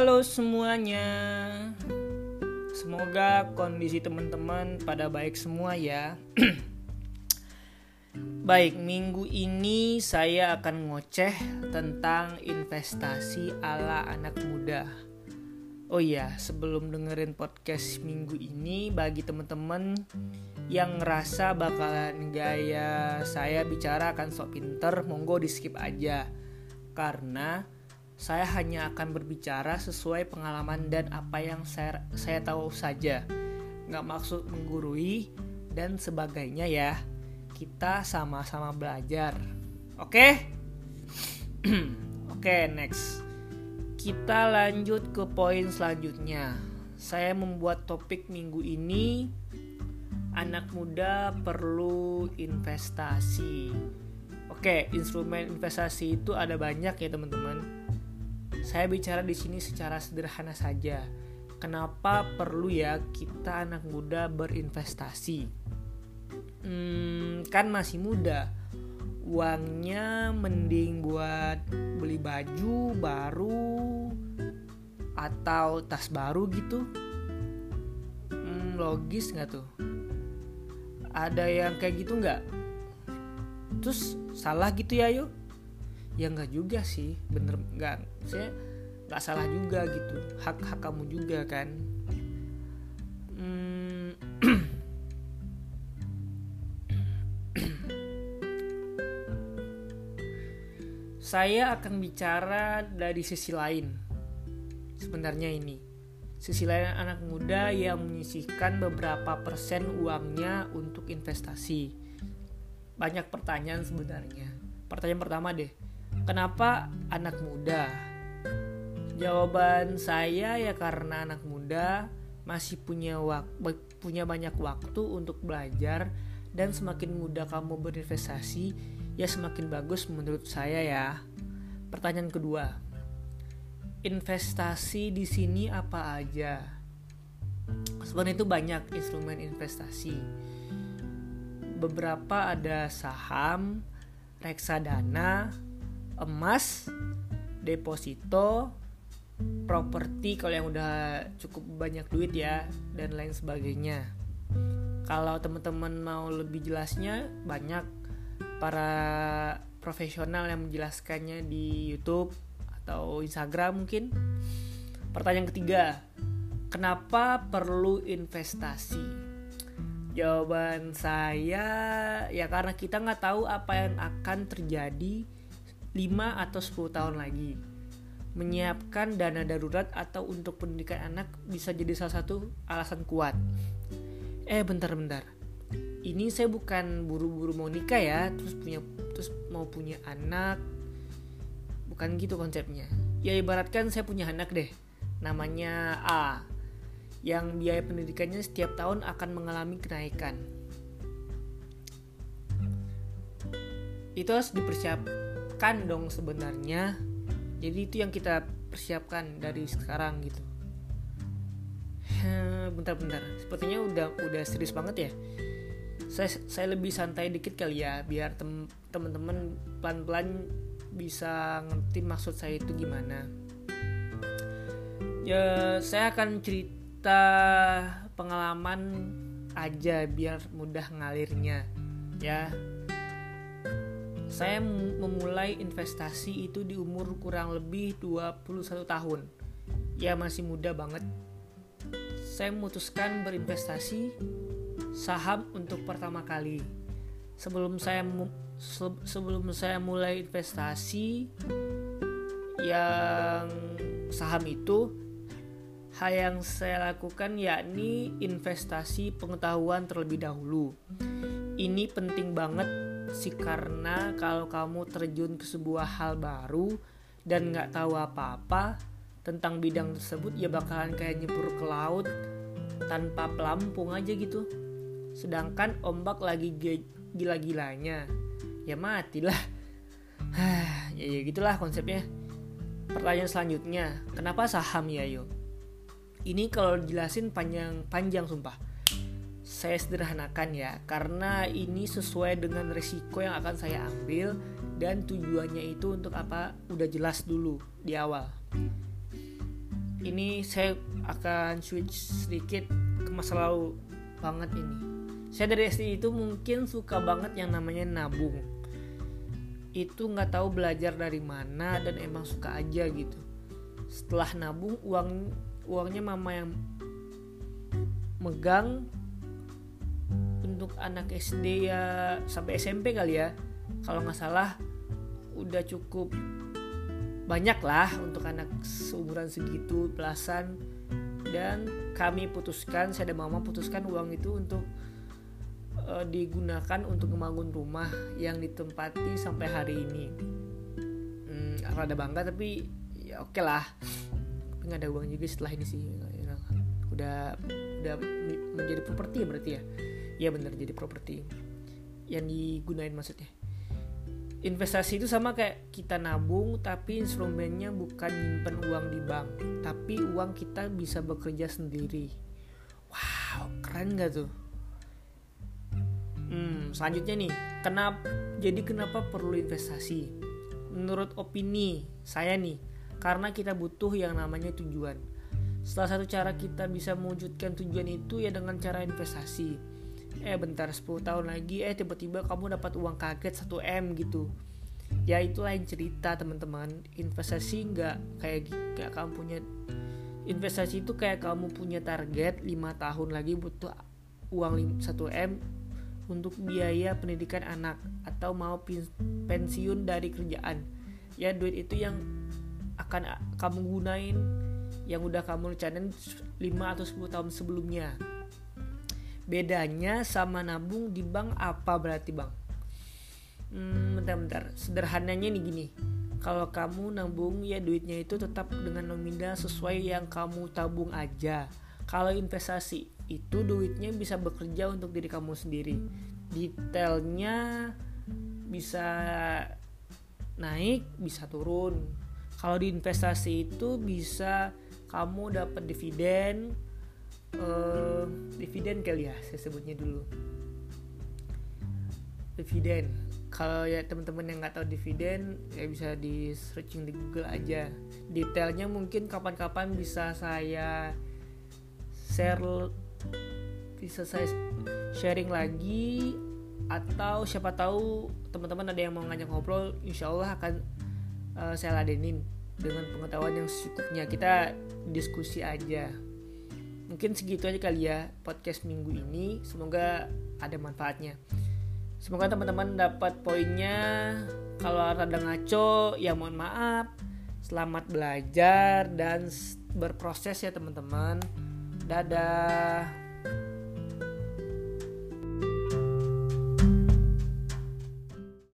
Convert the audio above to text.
Halo semuanya. Semoga kondisi teman-teman pada baik semua ya. baik, minggu ini saya akan ngoceh tentang investasi ala anak muda. Oh iya, sebelum dengerin podcast minggu ini bagi teman-teman yang ngerasa bakalan gaya saya bicara akan sok pinter, monggo di skip aja. Karena saya hanya akan berbicara sesuai pengalaman dan apa yang saya, saya tahu saja. Nggak maksud menggurui dan sebagainya ya. Kita sama-sama belajar. Oke? Oke, next. Kita lanjut ke poin selanjutnya. Saya membuat topik minggu ini anak muda perlu investasi. Oke, instrumen investasi itu ada banyak ya teman-teman saya bicara di sini secara sederhana saja. Kenapa perlu ya kita anak muda berinvestasi? Hmm, kan masih muda. Uangnya mending buat beli baju baru atau tas baru gitu. Hmm, logis nggak tuh? Ada yang kayak gitu nggak? Terus salah gitu ya yuk? Ya nggak juga sih bener nggak saya nggak salah juga gitu hak hak kamu juga kan. Hmm. saya akan bicara dari sisi lain sebenarnya ini. Sisi lain anak muda yang menyisihkan beberapa persen uangnya untuk investasi. Banyak pertanyaan sebenarnya. Pertanyaan pertama deh Kenapa anak muda? Jawaban saya ya karena anak muda masih punya waktu punya banyak waktu untuk belajar dan semakin mudah kamu berinvestasi ya semakin bagus menurut saya ya. Pertanyaan kedua. Investasi di sini apa aja? Sebenarnya itu banyak instrumen investasi. Beberapa ada saham, reksadana, emas, deposito, properti kalau yang udah cukup banyak duit ya dan lain sebagainya. Kalau teman-teman mau lebih jelasnya banyak para profesional yang menjelaskannya di YouTube atau Instagram mungkin. Pertanyaan ketiga, kenapa perlu investasi? Jawaban saya ya karena kita nggak tahu apa yang akan terjadi 5 atau 10 tahun lagi. Menyiapkan dana darurat atau untuk pendidikan anak bisa jadi salah satu alasan kuat. Eh bentar-bentar. Ini saya bukan buru-buru mau nikah ya, terus punya terus mau punya anak. Bukan gitu konsepnya. Ya ibaratkan saya punya anak deh. Namanya A. Yang biaya pendidikannya setiap tahun akan mengalami kenaikan. Itu harus dipersiapkan persiapkan dong sebenarnya. Jadi itu yang kita persiapkan dari sekarang gitu. Bentar-bentar sepertinya udah udah serius banget ya. Saya saya lebih santai dikit kali ya biar tem teman-teman pelan-pelan bisa ngerti maksud saya itu gimana. Ya saya akan cerita pengalaman aja biar mudah ngalirnya ya saya memulai investasi itu di umur kurang lebih 21 tahun. Ya masih muda banget. Saya memutuskan berinvestasi saham untuk pertama kali. Sebelum saya sebelum saya mulai investasi yang saham itu hal yang saya lakukan yakni investasi pengetahuan terlebih dahulu. Ini penting banget sih karena kalau kamu terjun ke sebuah hal baru dan nggak tahu apa-apa tentang bidang tersebut ya bakalan kayak nyebur ke laut tanpa pelampung aja gitu. Sedangkan ombak lagi gila-gilanya ya matilah. Ya, ya gitulah konsepnya. Pertanyaan selanjutnya kenapa saham ya yo? Ini kalau jelasin panjang panjang sumpah saya sederhanakan ya karena ini sesuai dengan risiko yang akan saya ambil dan tujuannya itu untuk apa? Udah jelas dulu di awal. Ini saya akan switch sedikit ke masa lalu banget ini. Saya dari SD itu mungkin suka banget yang namanya nabung. Itu nggak tahu belajar dari mana dan emang suka aja gitu. Setelah nabung uang uangnya mama yang megang untuk anak SD ya sampai SMP kali ya. Kalau nggak salah udah cukup banyak lah untuk anak seumuran segitu belasan. Dan kami putuskan saya dan mama putuskan uang itu untuk uh, digunakan untuk membangun rumah yang ditempati sampai hari ini. Hmm, rada bangga tapi ya oke okay lah. Tapi nggak ada uang juga setelah ini sih. Udah udah menjadi properti ya berarti ya ya bener jadi properti. Yang digunain maksudnya. Investasi itu sama kayak kita nabung tapi instrumennya bukan nyimpen uang di bank. Tapi uang kita bisa bekerja sendiri. Wow keren gak tuh? Hmm selanjutnya nih. Kenapa jadi kenapa perlu investasi? Menurut opini saya nih karena kita butuh yang namanya tujuan. Salah satu cara kita bisa mewujudkan tujuan itu ya dengan cara investasi eh bentar 10 tahun lagi. Eh tiba-tiba kamu dapat uang kaget 1 M gitu. Ya itu lain cerita teman-teman. Investasi nggak kayak kayak kamu punya investasi itu kayak kamu punya target 5 tahun lagi butuh uang 1 M untuk biaya pendidikan anak atau mau pensiun dari kerjaan. Ya duit itu yang akan kamu gunain yang udah kamu rencanain 5 atau 10 tahun sebelumnya bedanya sama nabung di bank apa berarti bang? Hmm, bentar-bentar sederhananya nih gini. Kalau kamu nabung ya duitnya itu tetap dengan nominal sesuai yang kamu tabung aja. Kalau investasi itu duitnya bisa bekerja untuk diri kamu sendiri. Detailnya bisa naik bisa turun. Kalau di investasi itu bisa kamu dapat dividen uh, dividen kali ya saya sebutnya dulu. Dividen. Kalau ya teman-teman yang nggak tahu dividen ya bisa di searching di Google aja. Detailnya mungkin kapan-kapan bisa saya share bisa saya sharing lagi atau siapa tahu teman-teman ada yang mau ngajak ngobrol insya Allah akan uh, saya ladenin dengan pengetahuan yang secukupnya. Kita diskusi aja mungkin segitu aja kali ya podcast minggu ini. Semoga ada manfaatnya. Semoga teman-teman dapat poinnya. Kalau ada ngaco ya mohon maaf. Selamat belajar dan berproses ya teman-teman. Dadah